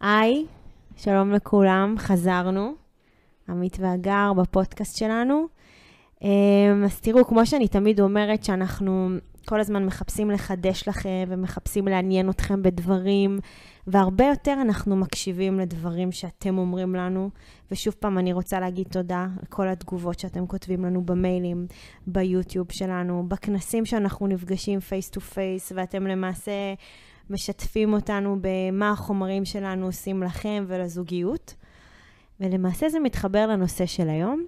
היי, שלום לכולם, חזרנו, עמית והגר בפודקאסט שלנו. אמ, אז תראו, כמו שאני תמיד אומרת, שאנחנו כל הזמן מחפשים לחדש לכם ומחפשים לעניין אתכם בדברים, והרבה יותר אנחנו מקשיבים לדברים שאתם אומרים לנו. ושוב פעם, אני רוצה להגיד תודה לכל התגובות שאתם כותבים לנו במיילים, ביוטיוב שלנו, בכנסים שאנחנו נפגשים face to face, ואתם למעשה משתפים אותנו במה החומרים שלנו עושים לכם ולזוגיות. ולמעשה זה מתחבר לנושא של היום.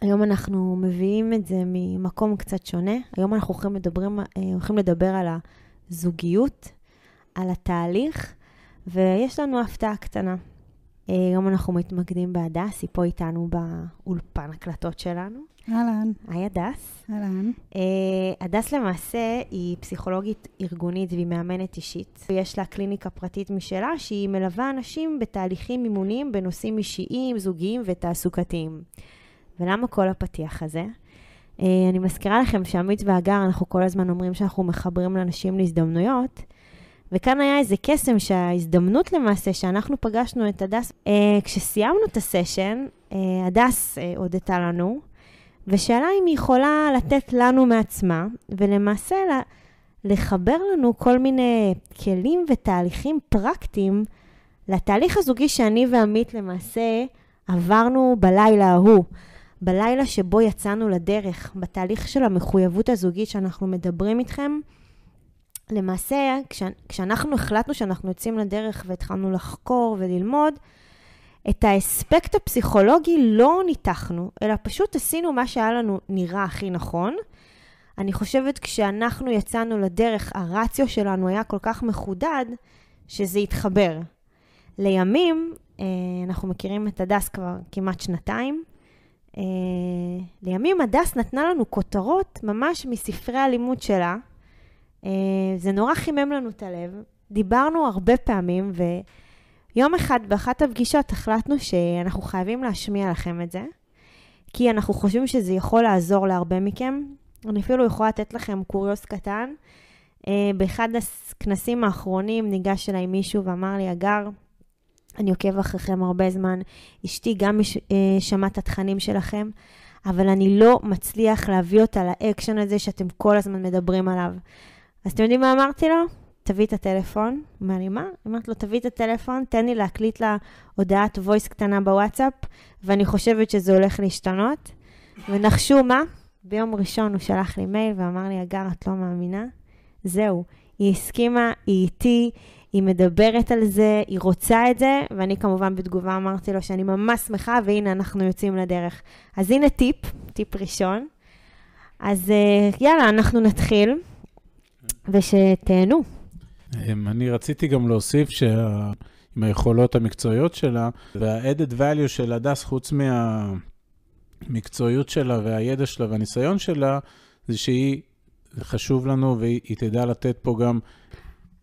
היום אנחנו מביאים את זה ממקום קצת שונה. היום אנחנו הולכים, מדברים, אה, הולכים לדבר על הזוגיות, על התהליך, ויש לנו הפתעה קטנה. אה, היום אנחנו מתמקדים בהדס, היא פה איתנו באולפן הקלטות שלנו. אהלן. היי הדס. אהלן. אה, הדס למעשה היא פסיכולוגית ארגונית והיא מאמנת אישית. יש לה קליניקה פרטית משלה שהיא מלווה אנשים בתהליכים אימוניים בנושאים אישיים, זוגיים ותעסוקתיים. ולמה כל הפתיח הזה? אה, אני מזכירה לכם שעמית והגר, אנחנו כל הזמן אומרים שאנחנו מחברים לאנשים להזדמנויות, וכאן היה איזה קסם שההזדמנות למעשה, שאנחנו פגשנו את הדס, אה, כשסיימנו את הסשן, אה, הדס אה, הודתה לנו, ושאלה אם היא יכולה לתת לנו מעצמה, ולמעשה לחבר לנו כל מיני כלים ותהליכים פרקטיים לתהליך הזוגי שאני ועמית למעשה עברנו בלילה ההוא. בלילה שבו יצאנו לדרך, בתהליך של המחויבות הזוגית שאנחנו מדברים איתכם, למעשה, כש, כשאנחנו החלטנו שאנחנו יוצאים לדרך והתחלנו לחקור וללמוד, את האספקט הפסיכולוגי לא ניתחנו, אלא פשוט עשינו מה שהיה לנו נראה הכי נכון. אני חושבת כשאנחנו יצאנו לדרך, הרציו שלנו היה כל כך מחודד, שזה התחבר. לימים, אה, אנחנו מכירים את הדס כבר כמעט שנתיים, אה, לימים הדס נתנה לנו כותרות ממש מספרי הלימוד שלה. אה, זה נורא חימם לנו את הלב. דיברנו הרבה פעמים, ויום אחד באחת הפגישות החלטנו שאנחנו חייבים להשמיע לכם את זה, כי אנחנו חושבים שזה יכול לעזור להרבה מכם. אני אפילו יכולה לתת לכם קוריוס קטן. אה, באחד הכנסים האחרונים ניגש אליי מישהו ואמר לי, אגר, אני עוקב אחריכם הרבה זמן. אשתי גם אה, שמעה את התכנים שלכם, אבל אני לא מצליח להביא אותה לאקשן הזה שאתם כל הזמן מדברים עליו. אז אתם יודעים מה אמרתי לו? תביא את הטלפון. הוא אומר לי, מה? אמרתי לו, תביא את הטלפון, תן לי להקליט לה הודעת voice קטנה בוואטסאפ, ואני חושבת שזה הולך להשתנות. ונחשו מה? ביום ראשון הוא שלח לי מייל ואמר לי, אגר, את לא מאמינה? זהו, היא הסכימה, היא איתי, היא מדברת על זה, היא רוצה את זה, ואני כמובן בתגובה אמרתי לו שאני ממש שמחה, והנה אנחנו יוצאים לדרך. אז הנה טיפ, טיפ ראשון. אז אה, יאללה, אנחנו נתחיל, ושתהנו. אני רציתי גם להוסיף שעם היכולות המקצועיות שלה, וה-added value של הדס, חוץ מהמקצועיות שלה והידע שלה והניסיון שלה, זה שהיא, חשוב לנו, והיא תדע לתת פה גם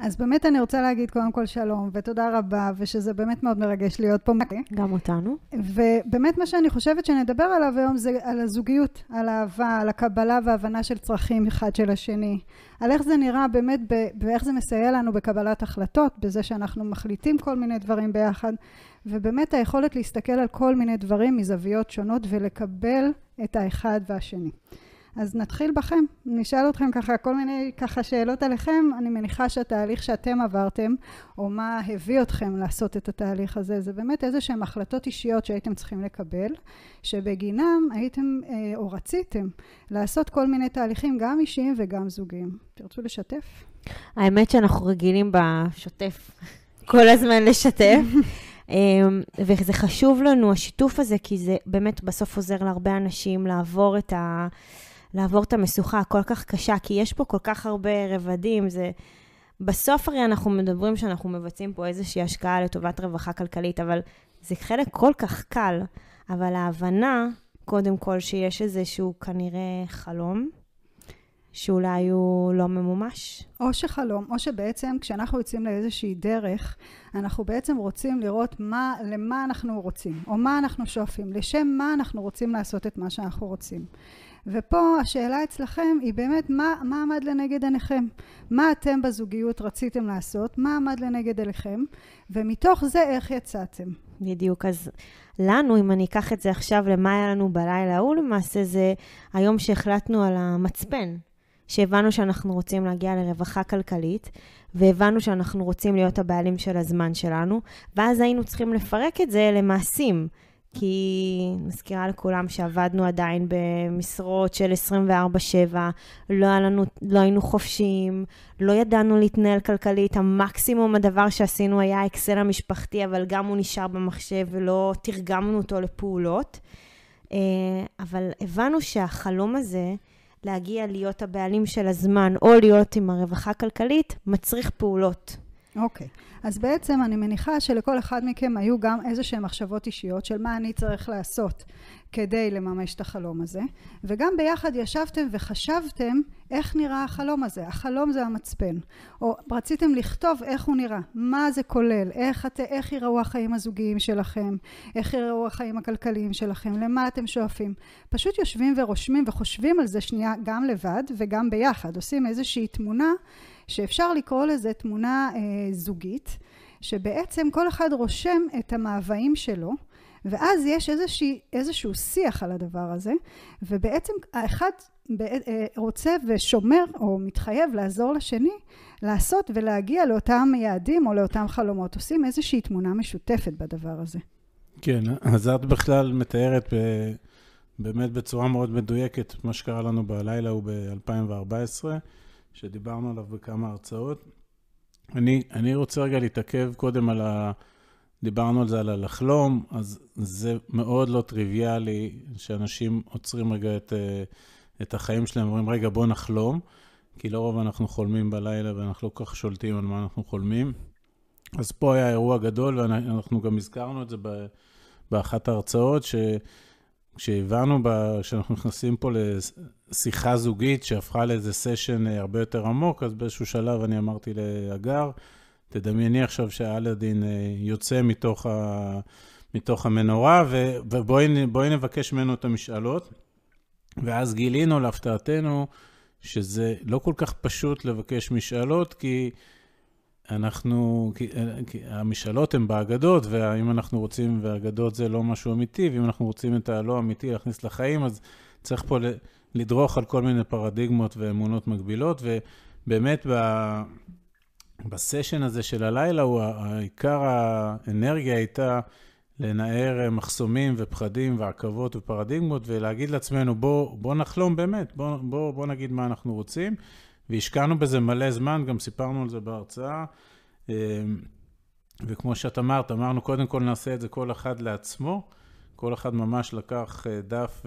אז באמת אני רוצה להגיד קודם כל שלום, ותודה רבה, ושזה באמת מאוד מרגש להיות פה. גם אותנו. ובאמת מה שאני חושבת שנדבר עליו היום זה על הזוגיות, על אהבה, על הקבלה והבנה של צרכים אחד של השני. על איך זה נראה באמת, ואיך זה מסייע לנו בקבלת החלטות, בזה שאנחנו מחליטים כל מיני דברים ביחד, ובאמת היכולת להסתכל על כל מיני דברים מזוויות שונות ולקבל את האחד והשני. אז נתחיל בכם, נשאל אתכם ככה כל מיני ככה שאלות עליכם, אני מניחה שהתהליך שאתם עברתם, או מה הביא אתכם לעשות את התהליך הזה, זה באמת איזה שהן החלטות אישיות שהייתם צריכים לקבל, שבגינם הייתם אה, או רציתם לעשות כל מיני תהליכים גם אישיים וגם זוגיים. תרצו לשתף? האמת שאנחנו רגילים בשוטף כל הזמן לשתף. אמ, וזה חשוב לנו, השיתוף הזה, כי זה באמת בסוף עוזר להרבה אנשים לעבור את ה... לעבור את המשוכה הכל כך קשה, כי יש פה כל כך הרבה רבדים, זה... בסוף הרי אנחנו מדברים שאנחנו מבצעים פה איזושהי השקעה לטובת רווחה כלכלית, אבל זה חלק כל כך קל. אבל ההבנה, קודם כל, שיש איזשהו כנראה חלום, שאולי הוא לא ממומש. או שחלום, או שבעצם כשאנחנו יוצאים לאיזושהי דרך, אנחנו בעצם רוצים לראות מה, למה אנחנו רוצים, או מה אנחנו שואפים, לשם מה אנחנו רוצים לעשות את מה שאנחנו רוצים. ופה השאלה אצלכם היא באמת מה, מה עמד לנגד עיניכם? מה אתם בזוגיות רציתם לעשות? מה עמד לנגד עיניכם? ומתוך זה איך יצאתם? בדיוק, אז לנו, אם אני אקח את זה עכשיו למה היה לנו בלילה ההוא, למעשה זה היום שהחלטנו על המצפן, שהבנו שאנחנו רוצים להגיע לרווחה כלכלית, והבנו שאנחנו רוצים להיות הבעלים של הזמן שלנו, ואז היינו צריכים לפרק את זה למעשים. כי מזכירה לכולם שעבדנו עדיין במשרות של 24-7, לא, לנו, לא היינו חופשיים, לא ידענו להתנהל כלכלית, המקסימום הדבר שעשינו היה האקסל המשפחתי, אבל גם הוא נשאר במחשב ולא תרגמנו אותו לפעולות. אה, אבל הבנו שהחלום הזה, להגיע להיות הבעלים של הזמן או להיות עם הרווחה הכלכלית, מצריך פעולות. אוקיי. Okay. אז בעצם אני מניחה שלכל אחד מכם היו גם איזה שהן מחשבות אישיות של מה אני צריך לעשות כדי לממש את החלום הזה, וגם ביחד ישבתם וחשבתם איך נראה החלום הזה. החלום זה המצפן. או רציתם לכתוב איך הוא נראה, מה זה כולל, איך, את, איך יראו החיים הזוגיים שלכם, איך יראו החיים הכלכליים שלכם, למה אתם שואפים. פשוט יושבים ורושמים וחושבים על זה שנייה גם לבד וגם ביחד. עושים איזושהי תמונה שאפשר לקרוא לזה תמונה אה, זוגית, שבעצם כל אחד רושם את המאוויים שלו, ואז יש איזושהי, איזשהו שיח על הדבר הזה, ובעצם האחד אה, רוצה ושומר או מתחייב לעזור לשני לעשות ולהגיע לאותם יעדים או לאותם חלומות. עושים איזושהי תמונה משותפת בדבר הזה. כן, אז את בכלל מתארת ב... באמת בצורה מאוד מדויקת מה שקרה לנו בלילה הוא ב-2014. שדיברנו עליו בכמה הרצאות. אני, אני רוצה רגע להתעכב קודם על ה... דיברנו על זה, על הלחלום, אז זה מאוד לא טריוויאלי שאנשים עוצרים רגע את, אה, את החיים שלהם ואומרים, רגע, בוא נחלום, כי לרוב אנחנו חולמים בלילה ואנחנו לא כל כך שולטים על מה אנחנו חולמים. אז פה היה אירוע גדול, ואנחנו גם הזכרנו את זה באחת ההרצאות, ש... כשהבנו שאנחנו נכנסים פה לשיחה זוגית שהפכה לאיזה סשן אה, הרבה יותר עמוק, אז באיזשהו שלב אני אמרתי להגר, תדמייני עכשיו שאלאדין אה, יוצא מתוך, ה, מתוך המנורה, ו, ובואי נבקש ממנו את המשאלות. ואז גילינו להפתעתנו שזה לא כל כך פשוט לבקש משאלות, כי אנחנו, כי המשאלות הן באגדות, ואם אנחנו רוצים, ואגדות זה לא משהו אמיתי, ואם אנחנו רוצים את הלא אמיתי להכניס לחיים, אז צריך פה לדרוך על כל מיני פרדיגמות ואמונות מגבילות, ובאמת ב, בסשן הזה של הלילה, הוא, העיקר האנרגיה הייתה לנער מחסומים ופחדים ועכבות ופרדיגמות, ולהגיד לעצמנו, בוא, בוא נחלום באמת, בוא, בוא, בוא נגיד מה אנחנו רוצים. והשקענו בזה מלא זמן, גם סיפרנו על זה בהרצאה. אמ, וכמו שאת אמרת, אמרנו קודם כל נעשה את זה כל אחד לעצמו. כל אחד ממש לקח אה, דף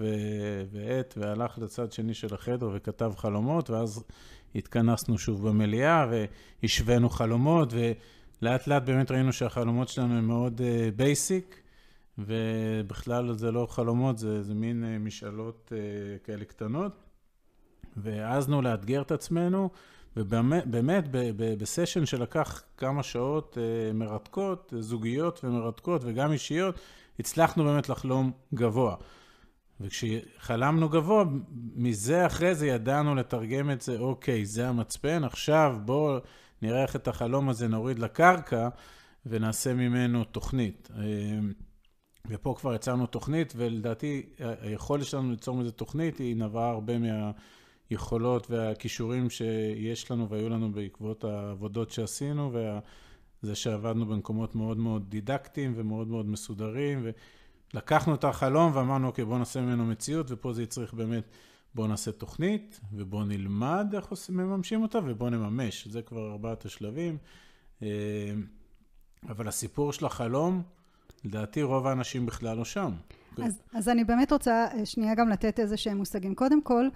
ועט והלך לצד שני של החדר וכתב חלומות, ואז התכנסנו שוב במליאה והשווינו חלומות, ולאט לאט באמת ראינו שהחלומות שלנו הם מאוד basic, uh, ובכלל זה לא חלומות, זה, זה מין משאלות כאלה קטנות. והעזנו לאתגר את עצמנו, ובאמת, בסשן שלקח כמה שעות אה, מרתקות, זוגיות ומרתקות וגם אישיות, הצלחנו באמת לחלום גבוה. וכשחלמנו גבוה, מזה אחרי זה ידענו לתרגם את זה, אוקיי, זה המצפן, עכשיו בואו נראה איך את החלום הזה נוריד לקרקע ונעשה ממנו תוכנית. אה, ופה כבר יצרנו תוכנית, ולדעתי היכולת שלנו ליצור מזה תוכנית היא נבעה הרבה מה... היכולות והכישורים שיש לנו והיו לנו בעקבות העבודות שעשינו, וזה שעבדנו במקומות מאוד מאוד דידקטיים ומאוד מאוד מסודרים, ולקחנו את החלום ואמרנו, אוקיי, בואו נעשה ממנו מציאות, ופה זה יצריך באמת, בואו נעשה תוכנית, ובואו נלמד איך עושים, מממשים אותה, ובואו נממש. זה כבר ארבעת השלבים. אה, אבל הסיפור של החלום, לדעתי רוב האנשים בכלל לא שם. אז, אז אני באמת רוצה אה, שנייה גם לתת איזה שהם מושגים. קודם כל,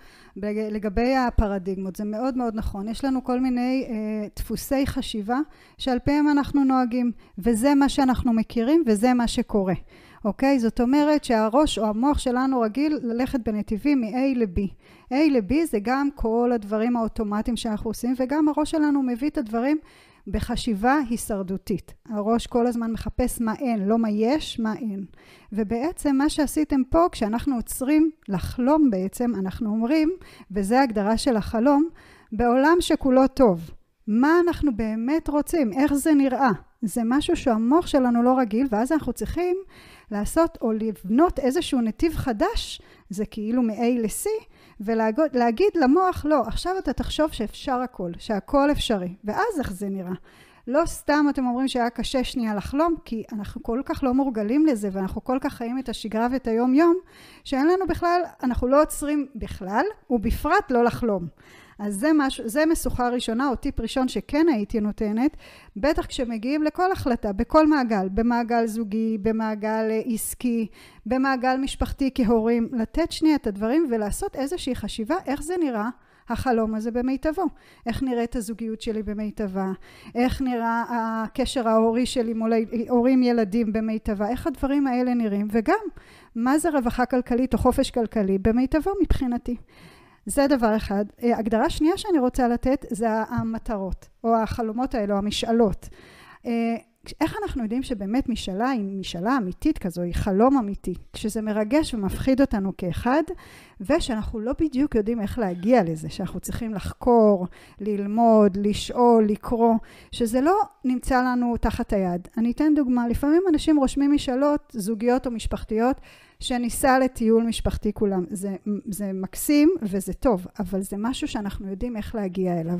לגבי הפרדיגמות, זה מאוד מאוד נכון. יש לנו כל מיני אה, דפוסי חשיבה שעל פיהם אנחנו נוהגים, וזה מה שאנחנו מכירים וזה מה שקורה. אוקיי? זאת אומרת שהראש או המוח שלנו רגיל ללכת בנתיבים מ-A ל-B. A ל-B זה גם כל הדברים האוטומטיים שאנחנו עושים, וגם הראש שלנו מביא את הדברים בחשיבה הישרדותית. הראש כל הזמן מחפש מה אין, לא מה יש, מה אין. ובעצם מה שעשיתם פה, כשאנחנו עוצרים לחלום בעצם, אנחנו אומרים, וזו ההגדרה של החלום, בעולם שכולו טוב. מה אנחנו באמת רוצים? איך זה נראה? זה משהו שהמוח שלנו לא רגיל, ואז אנחנו צריכים לעשות או לבנות איזשהו נתיב חדש, זה כאילו מ-A ל-C, ולהגיד למוח, לא, עכשיו אתה תחשוב שאפשר הכל, שהכל אפשרי, ואז איך זה נראה. לא סתם אתם אומרים שהיה קשה שנייה לחלום, כי אנחנו כל כך לא מורגלים לזה, ואנחנו כל כך חיים את השגרה ואת היום-יום, שאין לנו בכלל, אנחנו לא עוצרים בכלל, ובפרט לא לחלום. אז זה, משהו, זה משוכה ראשונה, או טיפ ראשון שכן הייתי נותנת, בטח כשמגיעים לכל החלטה, בכל מעגל, במעגל זוגי, במעגל אה, עסקי, במעגל משפחתי כהורים, לתת שנייה את הדברים ולעשות איזושהי חשיבה איך זה נראה החלום הזה במיטבו. איך נראית הזוגיות שלי במיטבה, איך נראה הקשר ההורי שלי מול הורים ילדים במיטבה, איך הדברים האלה נראים, וגם מה זה רווחה כלכלית או חופש כלכלי במיטבו מבחינתי. זה דבר אחד. אה, הגדרה שנייה שאני רוצה לתת זה המטרות, או החלומות האלה, או המשאלות. איך אנחנו יודעים שבאמת משאלה היא משאלה אמיתית כזו, היא חלום אמיתי, כשזה מרגש ומפחיד אותנו כאחד, ושאנחנו לא בדיוק יודעים איך להגיע לזה, שאנחנו צריכים לחקור, ללמוד, לשאול, לקרוא, שזה לא נמצא לנו תחת היד. אני אתן דוגמה, לפעמים אנשים רושמים משאלות זוגיות או משפחתיות, שניסע לטיול משפחתי כולם. זה, זה מקסים וזה טוב, אבל זה משהו שאנחנו יודעים איך להגיע אליו.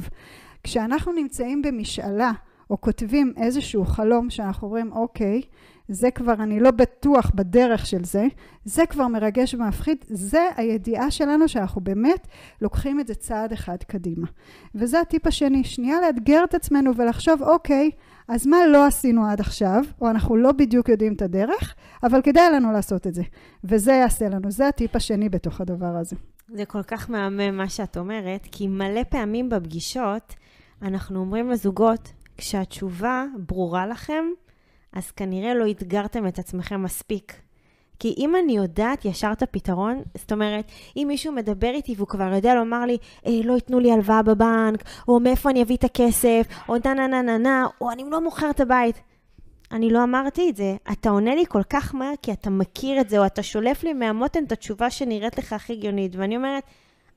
כשאנחנו נמצאים במשאלה, או כותבים איזשהו חלום שאנחנו אומרים, אוקיי, זה כבר, אני לא בטוח בדרך של זה, זה כבר מרגש ומפחיד, זה הידיעה שלנו שאנחנו באמת לוקחים את זה צעד אחד קדימה. וזה הטיפ השני, שנייה לאתגר את עצמנו ולחשוב, אוקיי, אז מה לא עשינו עד עכשיו, או אנחנו לא בדיוק יודעים את הדרך, אבל כדאי לנו לעשות את זה. וזה יעשה לנו, זה הטיפ השני בתוך הדבר הזה. זה כל כך מהמם מה שאת אומרת, כי מלא פעמים בפגישות אנחנו אומרים לזוגות, כשהתשובה ברורה לכם, אז כנראה לא אתגרתם את עצמכם מספיק. כי אם אני יודעת ישר את הפתרון, זאת אומרת, אם מישהו מדבר איתי והוא כבר יודע לומר לי, אה, לא ייתנו לי הלוואה בבנק, או מאיפה אני אביא את הכסף, או נה נה נה נה נה, או אני לא מוכר את הבית. אני לא אמרתי את זה. אתה עונה לי כל כך מהר כי אתה מכיר את זה, או אתה שולף לי מהמותן את התשובה שנראית לך הכי הגיונית. ואני אומרת,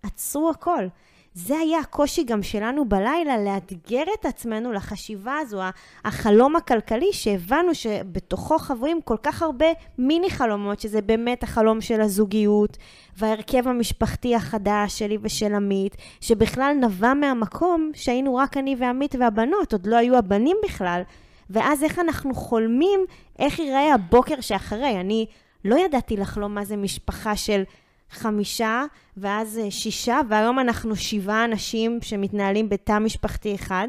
עצרו הכל. זה היה הקושי גם שלנו בלילה, לאתגר את עצמנו לחשיבה הזו, החלום הכלכלי, שהבנו שבתוכו חברים כל כך הרבה מיני חלומות, שזה באמת החלום של הזוגיות, וההרכב המשפחתי החדש שלי ושל עמית, שבכלל נבע מהמקום שהיינו רק אני ועמית והבנות, עוד לא היו הבנים בכלל. ואז איך אנחנו חולמים, איך ייראה הבוקר שאחרי. אני לא ידעתי לחלום מה זה משפחה של חמישה, ואז אה, שישה, והיום אנחנו שבעה אנשים שמתנהלים בתא משפחתי אחד.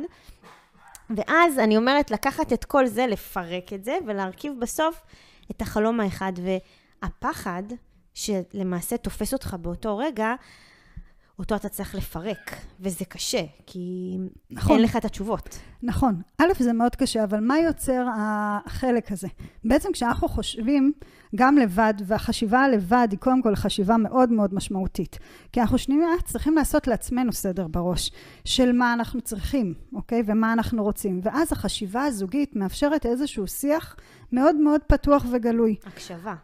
ואז אני אומרת, לקחת את כל זה, לפרק את זה, ולהרכיב בסוף את החלום האחד. והפחד, שלמעשה תופס אותך באותו רגע, אותו אתה צריך לפרק, וזה קשה, כי נכון. אין לך את התשובות. נכון. א', זה מאוד קשה, אבל מה יוצר החלק הזה? בעצם כשאנחנו חושבים גם לבד, והחשיבה לבד היא קודם כל חשיבה מאוד מאוד משמעותית. כי אנחנו שנייה צריכים לעשות לעצמנו סדר בראש, של מה אנחנו צריכים, אוקיי? ומה אנחנו רוצים. ואז החשיבה הזוגית מאפשרת איזשהו שיח מאוד מאוד פתוח וגלוי. הקשבה.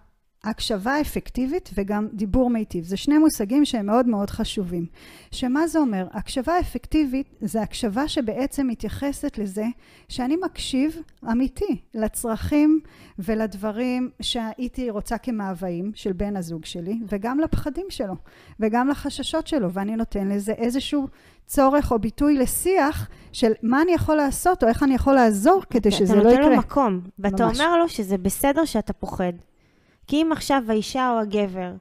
הקשבה אפקטיבית וגם דיבור מיטיב. זה שני מושגים שהם מאוד מאוד חשובים. שמה זה אומר? הקשבה אפקטיבית זה הקשבה שבעצם מתייחסת לזה שאני מקשיב אמיתי לצרכים ולדברים שהייתי רוצה כמאוויים של בן הזוג שלי וגם לפחדים שלו וגם לחששות שלו ואני נותן לזה איזשהו צורך או ביטוי לשיח של מה אני יכול לעשות או איך אני יכול לעזור כדי שזה לא יקרה. אתה נותן לו מקום ואתה ממש. אומר לו שזה בסדר שאתה פוחד. כי אם עכשיו האישה או הגבר,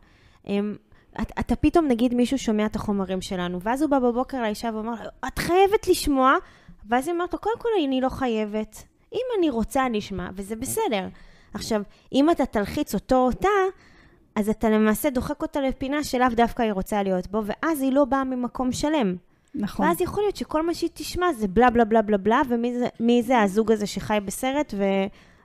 הם, אתה, אתה פתאום, נגיד, מישהו שומע את החומרים שלנו, ואז הוא בא בבוקר לאישה ואומר, את חייבת לשמוע, ואז היא אומרת לו, קודם כל, אני לא חייבת. אם אני רוצה, אני אשמע, וזה בסדר. עכשיו, אם אתה תלחיץ אותו או אותה, אז אתה למעשה דוחק אותה לפינה שלאו דווקא היא רוצה להיות בו, ואז היא לא באה ממקום שלם. נכון. ואז יכול להיות שכל מה שהיא תשמע זה בלה בלה בלה בלה בלה, ומי זה, זה הזוג הזה שחי בסרט, ו...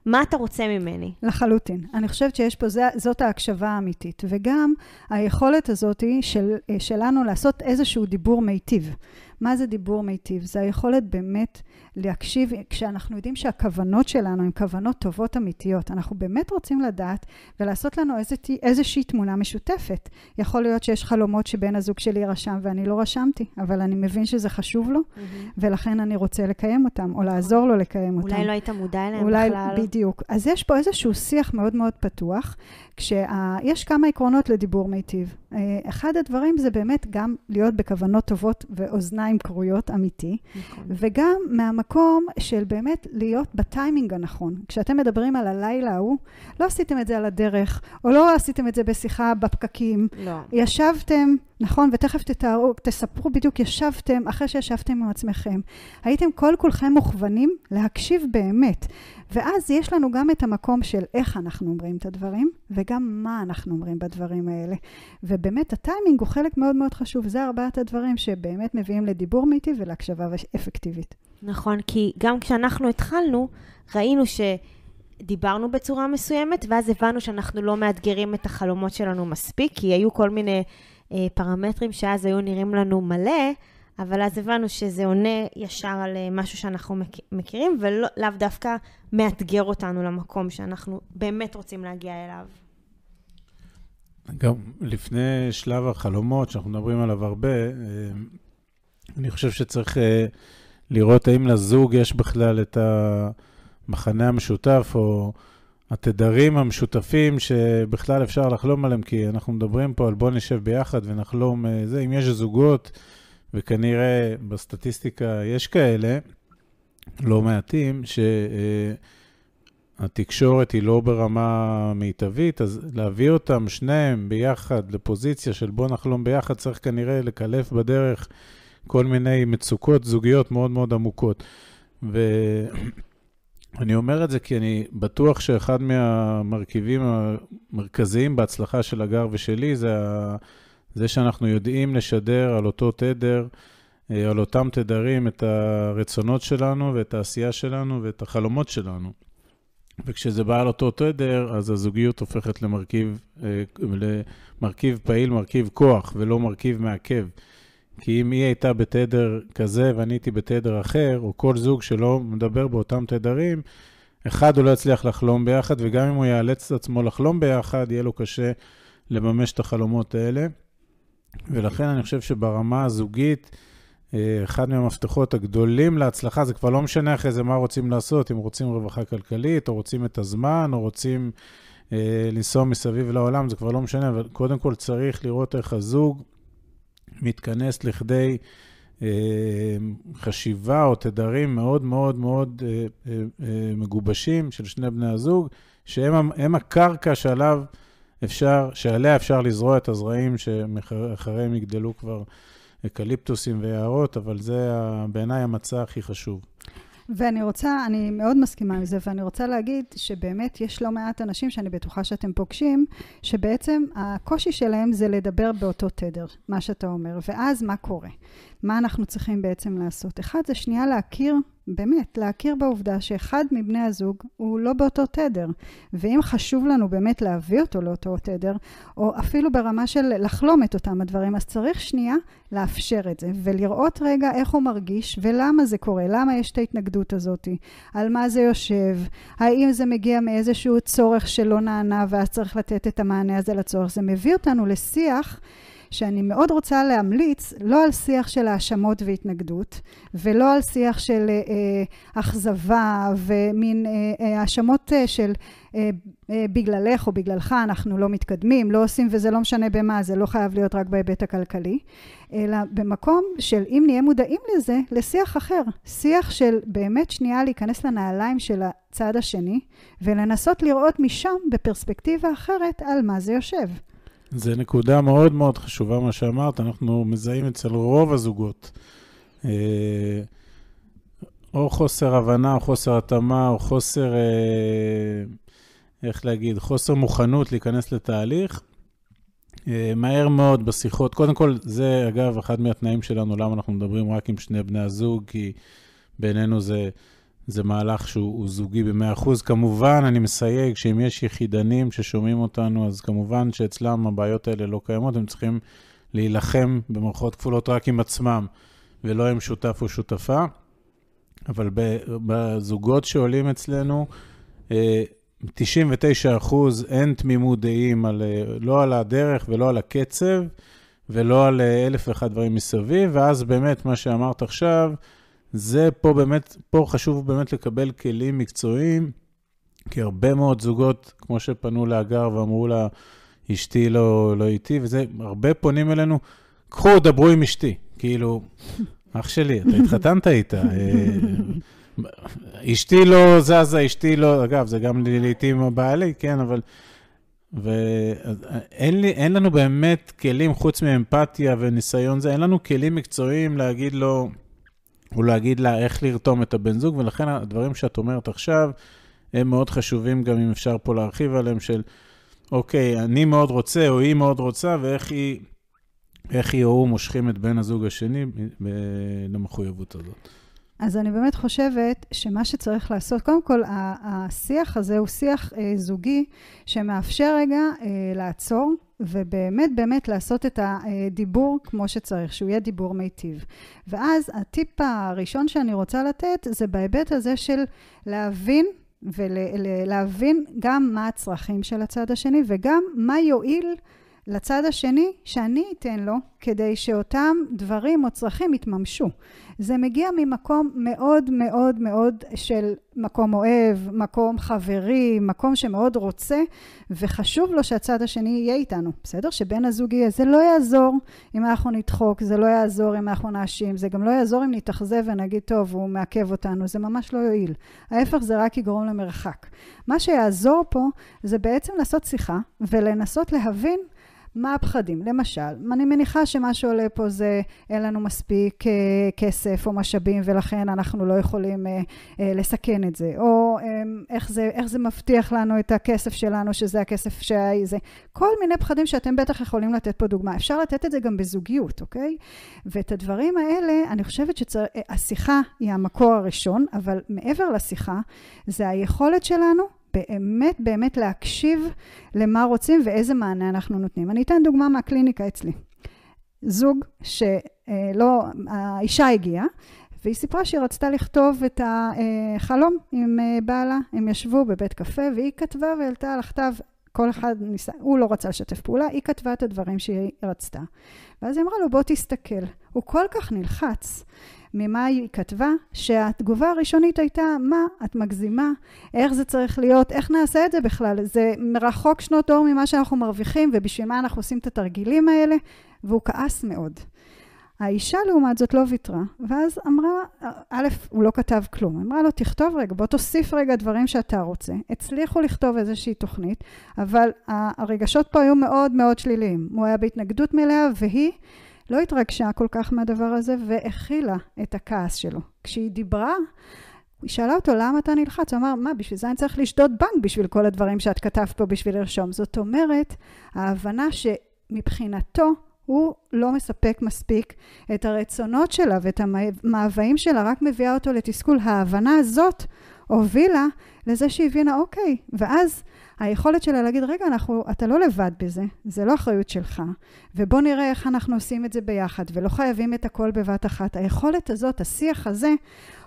מה אתה רוצה ממני? לחלוטין. אני חושבת שיש פה, זה, זאת ההקשבה האמיתית. וגם היכולת הזאת של, שלנו לעשות איזשהו דיבור מיטיב. מה זה דיבור מיטיב? זה היכולת באמת להקשיב, כשאנחנו יודעים שהכוונות שלנו הן כוונות טובות אמיתיות. אנחנו באמת רוצים לדעת ולעשות לנו איזו, איזושהי תמונה משותפת. יכול להיות שיש חלומות שבן הזוג שלי רשם ואני לא רשמתי, אבל אני מבין שזה חשוב לו, mm-hmm. ולכן אני רוצה לקיים אותם, או לעזור לו לקיים אותם. אולי לא היית מודע אליהם אולי, בכלל. בדיוק. אז יש פה איזשהו שיח מאוד מאוד פתוח, כשיש כמה עקרונות לדיבור מיטיב. אה, אחד הדברים זה באמת גם להיות בכוונות טובות ואוזניים כרויות, אמיתי, נכון. וגם מהמקום של באמת להיות בטיימינג הנכון. כשאתם מדברים על הלילה ההוא, לא עשיתם את זה על הדרך, או לא עשיתם את זה בשיחה בפקקים. לא. ישבתם, נכון, ותכף תתארו, תספרו בדיוק, ישבתם, אחרי שישבתם עם עצמכם. הייתם כל כולכם מוכוונים להקשיב באמת. ואז יש לנו גם את המקום של איך אנחנו אומרים את הדברים, וגם מה אנחנו אומרים בדברים האלה. ובאמת הטיימינג הוא חלק מאוד מאוד חשוב. זה ארבעת הדברים שבאמת מביאים לדיבור מיטיב ולהקשבה אפקטיבית. נכון, כי גם כשאנחנו התחלנו, ראינו ש... דיברנו בצורה מסוימת, ואז הבנו שאנחנו לא מאתגרים את החלומות שלנו מספיק, כי היו כל מיני אה, פרמטרים שאז היו נראים לנו מלא, אבל אז הבנו שזה עונה ישר על אה, משהו שאנחנו מכירים, ולאו דווקא מאתגר אותנו למקום שאנחנו באמת רוצים להגיע אליו. גם לפני שלב החלומות, שאנחנו מדברים עליו הרבה, אה, אני חושב שצריך אה, לראות האם לזוג יש בכלל את המחנה המשותף, או התדרים המשותפים שבכלל אפשר לחלום עליהם, כי אנחנו מדברים פה על בוא נשב ביחד ונחלום זה. אם יש זוגות וכנראה בסטטיסטיקה יש כאלה, לא מעטים, שהתקשורת היא לא ברמה מיטבית, אז להביא אותם שניהם ביחד לפוזיציה של בוא נחלום ביחד, צריך כנראה לקלף בדרך כל מיני מצוקות זוגיות מאוד מאוד עמוקות. ואני אומר את זה כי אני בטוח שאחד מהמרכיבים המרכזיים בהצלחה של הגר ושלי זה. זה שאנחנו יודעים לשדר על אותו תדר, אה, על אותם תדרים, את הרצונות שלנו ואת העשייה שלנו ואת החלומות שלנו. וכשזה בא על אותו תדר, אז הזוגיות הופכת למרכיב, אה, למרכיב פעיל, מרכיב כוח, ולא מרכיב מעכב. כי אם היא הייתה בתדר כזה ואני הייתי בתדר אחר, או כל זוג שלא מדבר באותם תדרים, אחד, הוא לא יצליח לחלום ביחד, וגם אם הוא יאלץ את עצמו לחלום ביחד, יהיה לו קשה לממש את החלומות האלה. ולכן אני חושב שברמה הזוגית, אה, אחד מהמפתחות הגדולים להצלחה, זה כבר לא משנה אחרי זה מה רוצים לעשות, אם רוצים רווחה כלכלית, או רוצים את הזמן, או רוצים אה, לנסוע מסביב לעולם, זה כבר לא משנה, אבל קודם כל צריך לראות איך הזוג מתכנס לכדי אה, חשיבה או תדרים מאוד מאוד מאוד אה, אה, אה, מגובשים של שני בני הזוג, שהם הקרקע שעליו... אפשר, שעליה אפשר לזרוע את הזרעים שאחריהם יגדלו כבר אקליפטוסים ויערות, אבל זה בעיניי המצע הכי חשוב. ואני רוצה, אני מאוד מסכימה עם זה, ואני רוצה להגיד שבאמת יש לא מעט אנשים שאני בטוחה שאתם פוגשים, שבעצם הקושי שלהם זה לדבר באותו תדר, מה שאתה אומר. ואז מה קורה? מה אנחנו צריכים בעצם לעשות? אחד זה שנייה להכיר באמת, להכיר בעובדה שאחד מבני הזוג הוא לא באותו תדר. ואם חשוב לנו באמת להביא אותו לאותו תדר, או אפילו ברמה של לחלום את אותם הדברים, אז צריך שנייה לאפשר את זה, ולראות רגע איך הוא מרגיש ולמה זה קורה, למה יש את ההתנגדות הזאת, על מה זה יושב, האם זה מגיע מאיזשהו צורך שלא נענה ואז צריך לתת את המענה הזה לצורך. זה מביא אותנו לשיח. שאני מאוד רוצה להמליץ לא על שיח של האשמות והתנגדות, ולא על שיח של אה, אה אכזבה ומין אה, אה, האשמות אה, של אה, אה, בגללך או בגללך אנחנו לא מתקדמים, לא עושים וזה לא משנה במה, זה לא חייב להיות רק בהיבט הכלכלי, אלא במקום של אם נהיה מודעים לזה, לשיח אחר, שיח של באמת שנייה להיכנס לנעליים של הצד השני ולנסות לראות משם בפרספקטיבה אחרת על מה זה יושב. זה נקודה מאוד מאוד חשובה, מה שאמרת. אנחנו מזהים אצל רוב הזוגות. אה, או חוסר הבנה, או חוסר התאמה, או חוסר, אה, איך להגיד, חוסר מוכנות להיכנס לתהליך. אה, מהר מאוד בשיחות, קודם כל, זה אגב אחד מהתנאים שלנו, למה אנחנו מדברים רק עם שני בני הזוג, כי בעינינו זה זה מהלך שהוא זוגי ב-100%. כמובן, אני מסייג שאם יש יחידנים ששומעים אותנו, אז כמובן שאצלם הבעיות האלה לא קיימות, הם צריכים להילחם במערכות כפולות רק עם עצמם. ולא עם שותף או שותפה. אבל בזוגות שעולים אצלנו, 99 אה, אחוז אין תמימות דעים, על, אה, לא על הדרך ולא על הקצב, ולא על אה, אלף ואחד דברים מסביב, ואז באמת, מה שאמרת עכשיו, זה פה באמת, פה חשוב באמת לקבל כלים מקצועיים, כי הרבה מאוד זוגות, כמו שפנו להגר ואמרו לה, אשתי לא, לא איתי, וזה, הרבה פונים אלינו, קחו, דברו עם אשתי. כאילו, אח שלי, אתה התחתנת איתה. אשתי לא זזה, אשתי לא, אגב, זה גם לעיתים בעלי, כן, אבל... ואין לי, אין לנו באמת כלים, חוץ מאמפתיה וניסיון זה, אין לנו כלים מקצועיים להגיד לו, או להגיד לה איך לרתום את הבן זוג, ולכן הדברים שאת אומרת עכשיו, הם מאוד חשובים, גם אם אפשר פה להרחיב עליהם, של, אוקיי, אני מאוד רוצה, או היא מאוד רוצה, ואיך היא, היא או הוא מושכים את בן הזוג השני למחויבות הזאת. אז אני באמת חושבת שמה שצריך לעשות, קודם כל, השיח הזה הוא שיח אה, זוגי שמאפשר רגע אה, לעצור ובאמת באמת לעשות את הדיבור כמו שצריך, שהוא יהיה דיבור מיטיב. ואז הטיפ הראשון שאני רוצה לתת זה בהיבט הזה של להבין ולהבין גם מה הצרכים של הצד השני וגם מה יועיל לצד השני שאני אתן לו כדי שאותם דברים או צרכים יתממשו. זה מגיע ממקום מאוד מאוד מאוד של מקום אוהב, מקום חברי, מקום שמאוד רוצה וחשוב לו שהצד השני יהיה איתנו, בסדר? שבן הזוג יהיה. זה לא יעזור אם אנחנו נדחוק, זה לא יעזור אם אנחנו נאשים, זה גם לא יעזור אם נתאכזב ונגיד טוב הוא מעכב אותנו, זה ממש לא יועיל. ההפך זה רק יגרום למרחק. מה שיעזור פה זה בעצם לעשות שיחה ולנסות להבין מה הפחדים? למשל, אני מניחה שמה שעולה פה זה אין לנו מספיק אה, כסף או משאבים ולכן אנחנו לא יכולים אה, אה, לסכן את זה, או אה, איך, זה, איך זה מבטיח לנו את הכסף שלנו שזה הכסף שזה, כל מיני פחדים שאתם בטח יכולים לתת פה דוגמה. אפשר לתת את זה גם בזוגיות, אוקיי? ואת הדברים האלה, אני חושבת שהשיחה היא המקור הראשון, אבל מעבר לשיחה, זה היכולת שלנו באמת באמת להקשיב למה רוצים ואיזה מענה אנחנו נותנים. אני אתן דוגמה מהקליניקה אצלי. זוג שלא, האישה הגיעה והיא סיפרה שהיא רצתה לכתוב את החלום עם בעלה, הם ישבו בבית קפה והיא כתבה והעלתה על הכתב כל אחד ניסה, הוא לא רצה לשתף פעולה, היא כתבה את הדברים שהיא רצתה. ואז היא אמרה לו, בוא תסתכל. הוא כל כך נלחץ ממה היא כתבה, שהתגובה הראשונית הייתה, מה, את מגזימה? איך זה צריך להיות? איך נעשה את זה בכלל? זה מרחוק שנות אור ממה שאנחנו מרוויחים, ובשביל מה אנחנו עושים את התרגילים האלה? והוא כעס מאוד. האישה לעומת זאת לא ויתרה, ואז אמרה, א', הוא לא כתב כלום, אמרה לו, תכתוב רגע, בוא תוסיף רגע דברים שאתה רוצה. הצליחו לכתוב איזושהי תוכנית, אבל הרגשות פה היו מאוד מאוד שליליים. הוא היה בהתנגדות מלאה, והיא לא התרגשה כל כך מהדבר הזה, והכילה את הכעס שלו. כשהיא דיברה, היא שאלה אותו, למה אתה נלחץ? הוא אמר, מה, בשביל זה אני צריך לשדוד בנק בשביל כל הדברים שאת כתבת פה בשביל לרשום. זאת אומרת, ההבנה שמבחינתו, הוא לא מספק מספיק את הרצונות שלה ואת המאוויים שלה, רק מביאה אותו לתסכול. ההבנה הזאת הובילה לזה שהיא הבינה, אוקיי, ואז היכולת שלה להגיד, רגע, אנחנו, אתה לא לבד בזה, זה לא אחריות שלך, ובוא נראה איך אנחנו עושים את זה ביחד, ולא חייבים את הכל בבת אחת. היכולת הזאת, השיח הזה,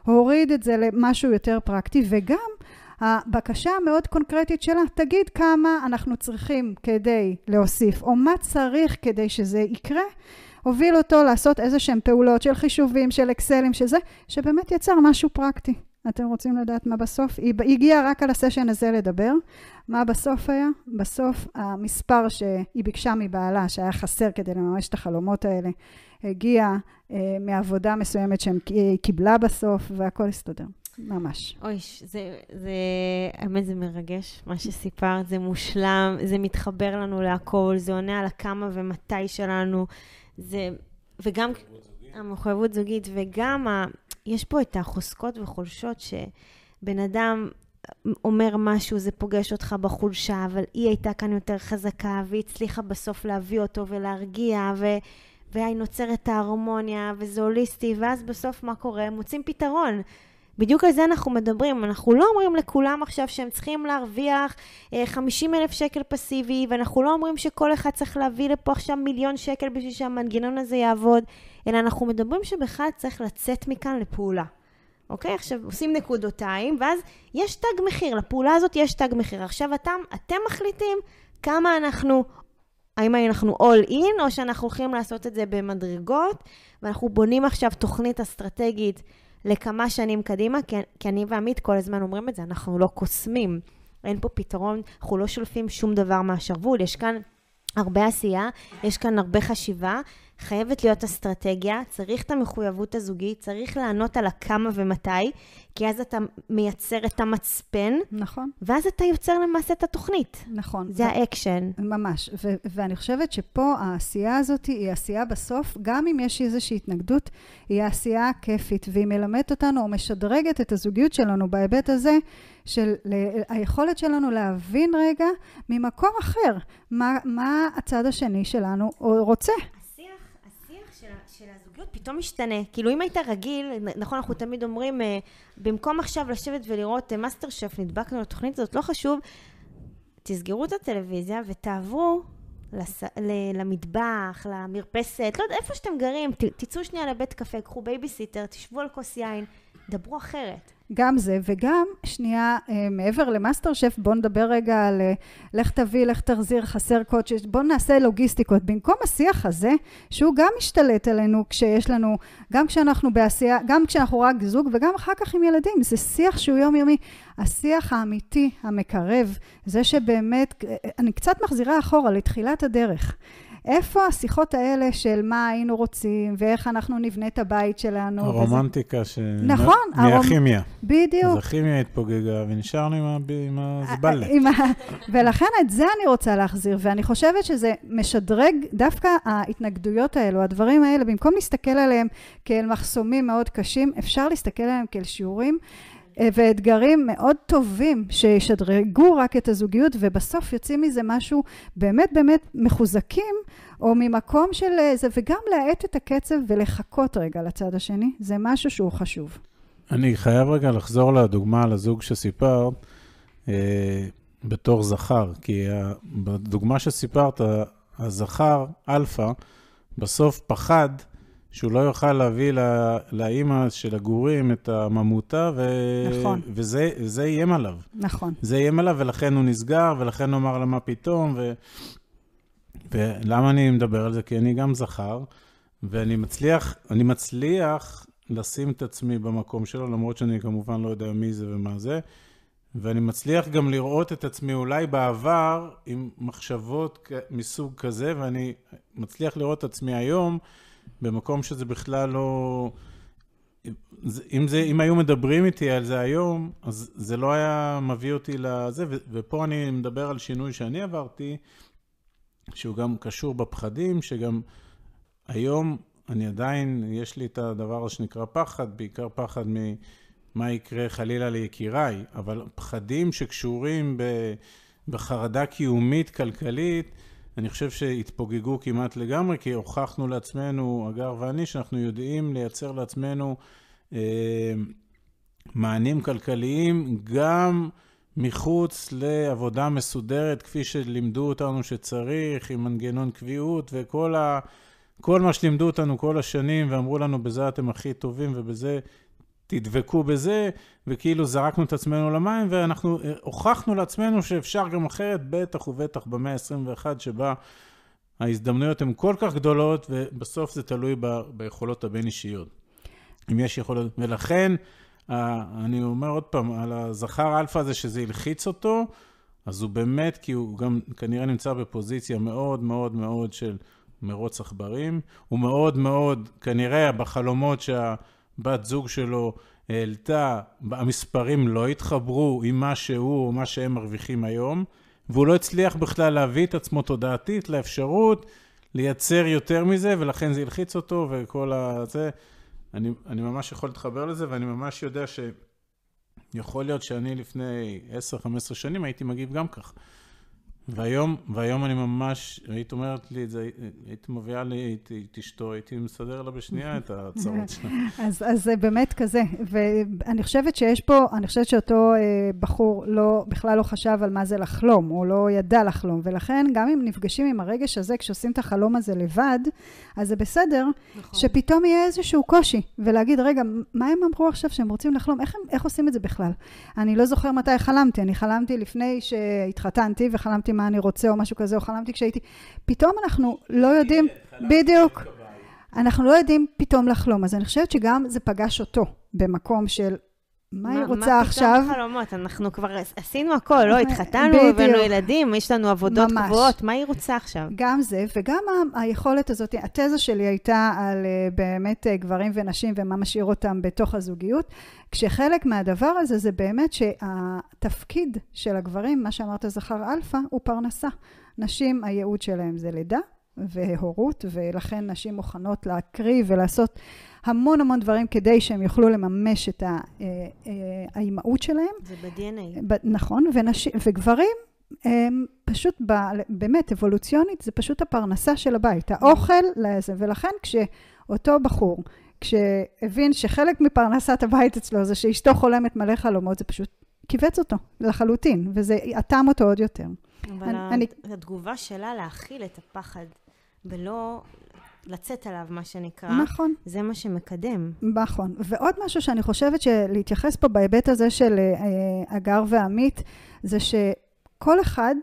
הוריד את זה למשהו יותר פרקטי, וגם הבקשה המאוד קונקרטית שלה, תגיד כמה אנחנו צריכים כדי להוסיף, או מה צריך כדי שזה יקרה, הוביל אותו לעשות איזה שהן פעולות של חישובים, של אקסלים, שזה, שבאמת יצר משהו פרקטי. אתם רוצים לדעת מה בסוף? היא הגיעה רק על הסשן הזה לדבר. מה בסוף היה? בסוף המספר שהיא ביקשה מבעלה, שהיה חסר כדי לממש את החלומות האלה, הגיע אה, מעבודה מסוימת שהיא קיבלה בסוף, והכל הסתדר. ממש. אוי, זה, זה, האמת זה מרגש, מה שסיפרת, זה מושלם, זה מתחבר לנו להכל, זה עונה על הכמה ומתי שלנו, זה, וגם המחויבות זוגית, וגם ה, יש פה את החוזקות וחולשות שבן אדם אומר משהו, זה פוגש אותך בחולשה, אבל היא הייתה כאן יותר חזקה, והיא הצליחה בסוף להביא אותו ולהרגיע, ו... והיא נוצרת ההרמוניה, וזה הוליסטי, ואז בסוף מה קורה? מוצאים פתרון. בדיוק על זה אנחנו מדברים. אנחנו לא אומרים לכולם עכשיו שהם צריכים להרוויח 50 אה, אלף שקל פסיבי, ואנחנו לא אומרים שכל אחד צריך להביא לפה עכשיו מיליון שקל בשביל שהמנגנון הזה יעבוד, אלא אנחנו מדברים שבכלל צריך לצאת מכאן לפעולה. אוקיי? עכשיו עושים נקודותיים, ואז יש תג מחיר, לפעולה הזאת יש תג מחיר. עכשיו אתם, אתם מחליטים כמה אנחנו, האם אנחנו all in, או שאנחנו הולכים לעשות את זה במדרגות, ואנחנו בונים עכשיו תוכנית אסטרטגית לכמה שנים קדימה, כי, כי אני ועמית כל הזמן אומרים את זה, אנחנו לא קוסמים. אין פה פתרון, אנחנו לא שולפים שום דבר מהשרוול, יש כאן הרבה עשייה, יש כאן הרבה חשיבה, חייבת להיות אסטרטגיה, צריך את המחויבות הזוגית, צריך לענות על הכמה ומתי, כי אז אתה מייצר את המצפן. נכון. ואז אתה יוצר למעשה את התוכנית. נכון. זה האקשן. ממש. ו- ואני חושבת שפה העשייה הזאת היא עשייה בסוף, גם אם יש איזושהי התנגדות, היא העשייה הכיפית, והיא מלמדת אותנו או משדרגת את הזוגיות שלנו בהיבט הזה של היכולת שלנו להבין רגע ממקום אחר מה, מה הצד השני שלנו רוצה. פתאום משתנה. כאילו אם היית רגיל, נכון, אנחנו תמיד אומרים, אה, במקום עכשיו לשבת ולראות מאסטר שף, נדבקנו לתוכנית הזאת, לא חשוב, תסגרו את הטלוויזיה ותעברו לס... למטבח, למרפסת, לא יודע, איפה שאתם גרים, ת... תצאו שנייה לבית קפה, קחו בייביסיטר, תשבו על כוס יין, דברו אחרת. גם זה, וגם, שנייה, אה, מעבר למאסטר שף, בואו נדבר רגע על אה, לך תביא, לך תחזיר, חסר קוטג', בואו נעשה לוגיסטיקות. במקום השיח הזה, שהוא גם משתלט עלינו כשיש לנו, גם כשאנחנו בעשייה, גם כשאנחנו רק זוג וגם אחר כך עם ילדים, זה שיח שהוא יומיומי. השיח האמיתי, המקרב, זה שבאמת, אה, אני קצת מחזירה אחורה לתחילת הדרך. איפה השיחות האלה של מה היינו רוצים, ואיך אנחנו נבנה את הבית שלנו? הרומנטיקה ש... נכון. מהכימיה. בדיוק. אז הכימיה התפוגגה, ונשארנו עם, עם הזבלת. ולכן את זה אני רוצה להחזיר, ואני חושבת שזה משדרג דווקא ההתנגדויות האלו, הדברים האלה, במקום להסתכל עליהם כאל מחסומים מאוד קשים, אפשר להסתכל עליהם כאל שיעורים. אה, ואתגרים מאוד טובים שישדרגו רק את הזוגיות ובסוף יוצאים מזה משהו באמת באמת מחוזקים או ממקום של זה וגם להאט את הקצב ולחכות רגע לצד השני זה משהו שהוא חשוב. אני חייב רגע לחזור לדוגמה על הזוג שסיפרת אה, בתור זכר כי בדוגמה שסיפרת הזכר אלפא בסוף פחד שהוא לא יוכל להביא לא, לאימא של הגורים את הממותה, ו... נכון. וזה, וזה איים עליו. נכון. זה איים עליו, ולכן הוא נסגר, ולכן הוא אמר לה מה פתאום, ו... ולמה אני מדבר על זה? כי אני גם זכר, ואני מצליח, אני מצליח לשים את עצמי במקום שלו, למרות שאני כמובן לא יודע מי זה ומה זה, ואני מצליח גם לראות את עצמי אולי בעבר עם מחשבות מסוג כזה, ואני מצליח לראות את עצמי היום, במקום שזה בכלל לא... אם, זה, אם היו מדברים איתי על זה היום, אז זה לא היה מביא אותי לזה, ופה אני מדבר על שינוי שאני עברתי, שהוא גם קשור בפחדים, שגם היום אני עדיין, יש לי את הדבר הזה שנקרא פחד, בעיקר פחד ממה יקרה חלילה ליקיריי, אבל פחדים שקשורים בחרדה קיומית, כלכלית, אני חושב שהתפוגגו כמעט לגמרי, כי הוכחנו לעצמנו, אגר ואני, שאנחנו יודעים לייצר לעצמנו אה, מענים כלכליים גם מחוץ לעבודה מסודרת, כפי שלימדו אותנו שצריך, עם מנגנון קביעות וכל ה... כל מה שלימדו אותנו כל השנים ואמרו לנו, בזה אתם הכי טובים ובזה תדבקו בזה, וכאילו זרקנו את עצמנו למים, ואנחנו אה, הוכחנו לעצמנו שאפשר גם אחרת, בטח ובטח במאה ה-21, שבה ההזדמנויות הן כל כך גדולות, ובסוף זה תלוי ב- ביכולות הבין-אישיות. אם יש יכולות, ולכן, אני אומר עוד פעם, על הזכר אלפא הזה שזה הלחיץ אותו, אז הוא באמת, כי הוא גם כנראה נמצא בפוזיציה מאוד מאוד מאוד של מרוץ עכברים, הוא מאוד מאוד, כנראה בחלומות שה... בת זוג שלו העלתה, המספרים לא התחברו עם מה שהוא או מה שהם מרוויחים היום, והוא לא הצליח בכלל להביא את עצמו תודעתית לאפשרות לייצר יותר מזה, ולכן זה הלחיץ אותו וכל ה... זה, אני, אני ממש יכול להתחבר לזה, ואני ממש יודע שיכול להיות שאני לפני 10-15 שנים הייתי מגיב גם כך. והיום, והיום אני ממש, היית אומרת לי את זה, היית מביאה לי את אשתו, הייתי מסדר לה בשנייה את הצרות שלה. אז, אז זה באמת כזה, ואני חושבת שיש פה, אני חושבת שאותו אה, בחור לא, בכלל לא חשב על מה זה לחלום, או לא ידע לחלום, ולכן גם אם נפגשים עם הרגש הזה, כשעושים את החלום הזה לבד, אז זה בסדר, נכון. שפתאום יהיה איזשהו קושי, ולהגיד, רגע, מה הם אמרו עכשיו שהם רוצים לחלום? איך, הם, איך עושים את זה בכלל? אני לא זוכר מתי חלמתי, אני חלמתי לפני שהתחתנתי, וחלמתי מה אני רוצה או משהו כזה, או חלמתי כשהייתי... פתאום אנחנו לא יודעים, בדיוק, אנחנו לא יודעים פתאום לחלום. אז אני חושבת שגם זה פגש אותו במקום של מה היא רוצה עכשיו? מה פתאום חלומות? אנחנו כבר עשינו הכל, לא התחתנו, הבאנו ילדים, יש לנו עבודות ממש. קבועות, מה היא רוצה עכשיו? גם זה, וגם היכולת הזאת, התזה שלי הייתה על אה, באמת אה, גברים ונשים ומה משאיר אותם בתוך הזוגיות, כשחלק מהדבר הזה זה באמת שהתפקיד של הגברים, מה שאמרת זכר אלפא, הוא פרנסה. נשים, הייעוד שלהם זה לידה והורות, ולכן נשים מוכנות להקריב ולעשות המון המון דברים כדי שהם יוכלו לממש את אה, אה, האימהות שלהם. זה ב-DNA. נכון, ונשים, וגברים הם פשוט, ב, באמת, אבולוציונית, זה פשוט הפרנסה של הבית, האוכל לזה, ולכן כשאותו בחור, כשהבין שחלק מפרנסת הבית אצלו זה שאשתו חולמת מלא חלומות, זה פשוט כיווץ אותו לחלוטין, וזה אטם אותו עוד יותר. אבל אני, התגובה שלה להכיל את הפחד, ולא לצאת עליו, מה שנקרא. נכון. זה מה שמקדם. נכון. ועוד משהו שאני חושבת שלהתייחס פה בהיבט הזה של אה, הגר ועמית, זה שכל אחד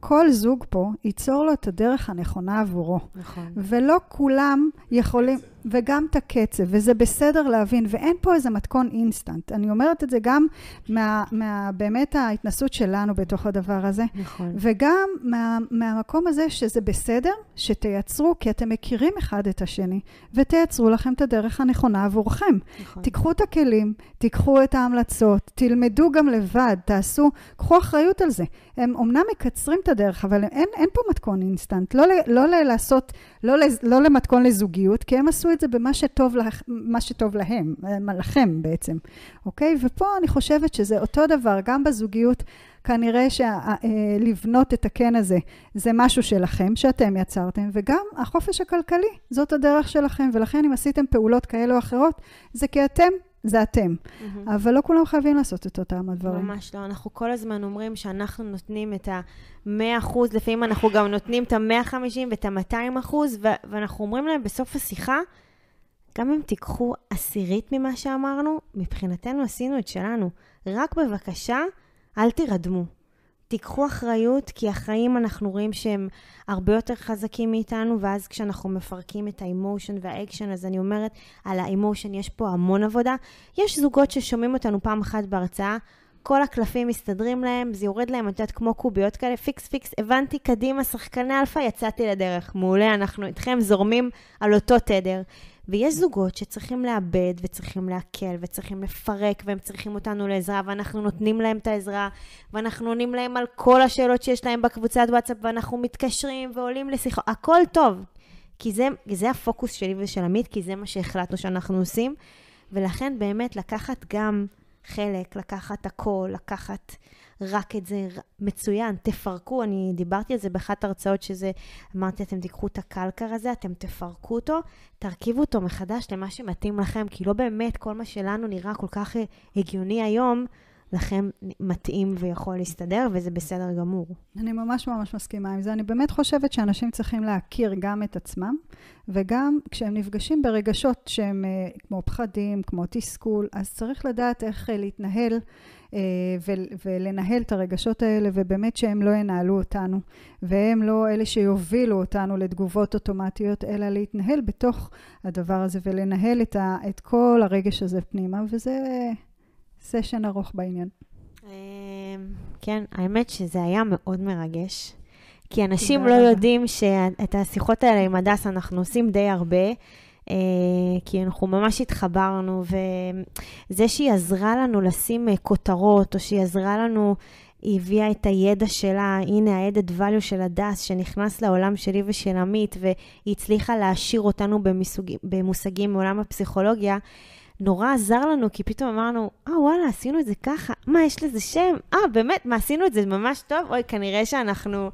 כל זוג פה ייצור לו את הדרך הנכונה עבורו. נכון. ולא כולם יכולים, וגם את הקצב, וזה בסדר להבין, ואין פה איזה מתכון אינסטנט. אני אומרת את זה גם מה, מה באמת ההתנסות שלנו בתוך הדבר הזה. נכון. וגם מה, מהמקום הזה שזה בסדר שתייצרו, כי אתם מכירים אחד את השני, ותייצרו לכם את הדרך הנכונה עבורכם. נכון. תיקחו את הכלים, תיקחו את ההמלצות, תלמדו גם לבד, תעשו, קחו אחריות על זה. הם אומנם מקצרים את הדרך, אבל אין, אין פה מתכון אינסטנט. לא, לא לעשות, לא, לא למתכון לזוגיות, כי הם עשו את זה במה שטוב, לה, שטוב להם, לכם בעצם, אוקיי? ופה אני חושבת שזה אותו דבר, גם בזוגיות, כנראה שלבנות את הקן הזה זה משהו שלכם, שאתם יצרתם, וגם החופש הכלכלי, זאת הדרך שלכם, ולכן אם עשיתם פעולות כאלה או אחרות, זה כי אתם זה אתם. Mm-hmm. אבל לא כולם חייבים לעשות את אותם הדברים. ממש לא. אנחנו כל הזמן אומרים שאנחנו נותנים את ה-100 לפעמים אנחנו גם נותנים את ה-150 ואת ה-200 ואנחנו אומרים להם בסוף השיחה, גם אם תיקחו עשירית ממה שאמרנו, מבחינתנו עשינו את שלנו. רק בבקשה, אל תירדמו. תיקחו אחריות, כי החיים אנחנו רואים שהם הרבה יותר חזקים מאיתנו, ואז כשאנחנו מפרקים את ה emotion והאקשן, אז אני אומרת, על האמושן יש פה המון עבודה. יש זוגות ששומעים אותנו פעם אחת בהרצאה, כל הקלפים מסתדרים להם, זה יורד להם, את יודעת, כמו קוביות כאלה, פיקס פיקס, הבנתי, קדימה, שחקני אלפא, יצאתי לדרך. מעולה, אנחנו איתכם זורמים על אותו תדר. ויש זוגות שצריכים לאבד וצריכים להקל וצריכים לפרק והם צריכים אותנו לעזרה ואנחנו נותנים להם את העזרה ואנחנו עונים להם על כל השאלות שיש להם בקבוצת וואטסאפ ואנחנו מתקשרים ועולים לשיחה, הכל טוב. כי זה, זה הפוקוס שלי ושל עמית, כי זה מה שהחלטנו שאנחנו עושים. ולכן באמת לקחת גם חלק, לקחת הכל, לקחת רק את זה מצוין, תפרקו, אני דיברתי על זה באחת ההרצאות שזה, אמרתי, אתם תיקחו את הקלקר הזה, אתם תפרקו אותו, תרכיבו אותו מחדש למה שמתאים לכם, כי לא באמת כל מה שלנו נראה כל כך הגיוני היום, לכם מתאים ויכול להסתדר, וזה בסדר גמור. אני ממש ממש מסכימה עם זה. אני באמת חושבת שאנשים צריכים להכיר גם את עצמם, וגם כשהם נפגשים ברגשות שהם אה, כמו פחדים, כמו תסכול, אז צריך לדעת איך אה, להתנהל אה, ולנהל את הרגשות האלה, ובאמת שהם לא ינהלו אותנו, והם לא אלה שיובילו אותנו לתגובות אוטומטיות, אלא להתנהל בתוך הדבר הזה ולנהל את, ה, את כל הרגש הזה פנימה, וזה סשן ארוך בעניין. אמ, כן, האמת שזה היה מאוד מרגש. כי אנשים לא יודעים שאת השיחות האלה עם הדס אנחנו עושים די הרבה. אה, כי אנחנו ממש התחברנו, וזה שהיא עזרה לנו לשים אה, כותרות, או שהיא עזרה לנו, היא הביאה את הידע שלה, הנה ה-added value של הדס, שנכנס לעולם שלי ושל עמית, והיא הצליחה להעשיר אותנו במושגים, במושגים מעולם הפסיכולוגיה. נורא עזר לנו, כי פתאום אמרנו, אה, וואלה, עשינו את זה ככה, מה, יש לזה שם? אה, באמת, מה, עשינו את זה ממש טוב? אוי, כנראה שאנחנו...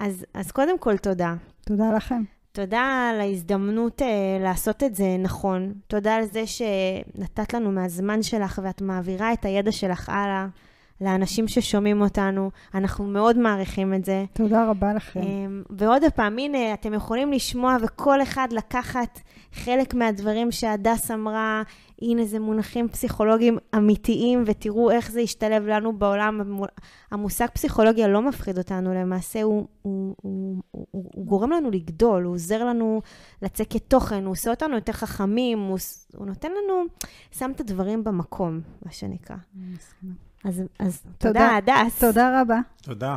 אז, אז קודם כל, תודה. תודה לכם. תודה על ההזדמנות uh, לעשות את זה נכון. תודה על זה שנתת לנו מהזמן שלך ואת מעבירה את הידע שלך הלאה לאנשים ששומעים אותנו. אנחנו מאוד מעריכים את זה. תודה רבה לכם. Um, ועוד פעם, הנה, אתם יכולים לשמוע וכל אחד לקחת חלק מהדברים שהדס אמרה. הנה, זה מונחים פסיכולוגיים אמיתיים, ותראו איך זה השתלב לנו בעולם. המושג פסיכולוגיה לא מפחיד אותנו, למעשה הוא, הוא, הוא, הוא, הוא, הוא גורם לנו לגדול, הוא עוזר לנו לצקת תוכן, הוא עושה אותנו יותר חכמים, הוא, הוא נותן לנו, שם את הדברים במקום, מה שנקרא. אז, אז תודה, הדס. תודה רבה. תודה.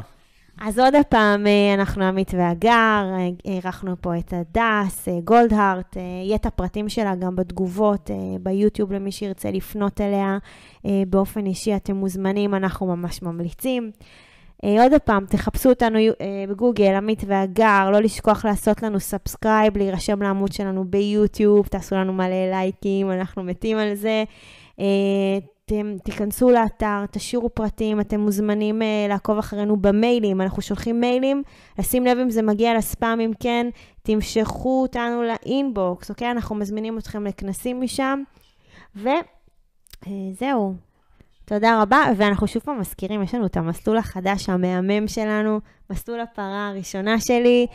אז עוד פעם, אה, אנחנו עמית והגר, אה, אירחנו פה את הדס, אה, גולדרט, יהיה את הפרטים שלה גם בתגובות, ביוטיוב למי שירצה לפנות אליה. באופן אישי אתם מוזמנים, אנחנו ממש ממליצים. עוד פעם, תחפשו אותנו בגוגל, עמית והגר, לא לשכוח לעשות לנו subscribe, להירשם לעמוד שלנו ביוטיוב, תעשו לנו מלא לייקים, אנחנו מתים על זה. אתם תיכנסו לאתר, תשאירו פרטים, אתם מוזמנים uh, לעקוב אחרינו במיילים, אנחנו שולחים מיילים, לשים לב אם זה מגיע לספאם, אם כן, תמשכו אותנו לאינבוקס, אוקיי? אנחנו מזמינים אתכם לכנסים משם, וזהו. אה, תודה רבה, ואנחנו שוב פעם מזכירים, יש לנו את המסלול החדש, המהמם שלנו, מסלול הפרה הראשונה שלי.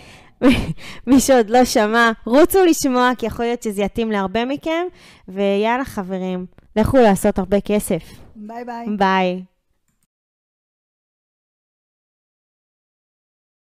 מי שעוד לא שמע, רוצו לשמוע, כי יכול להיות שזה יתאים להרבה מכם, ויאללה חברים. לכו לעשות הרבה כסף. ביי ביי. ביי.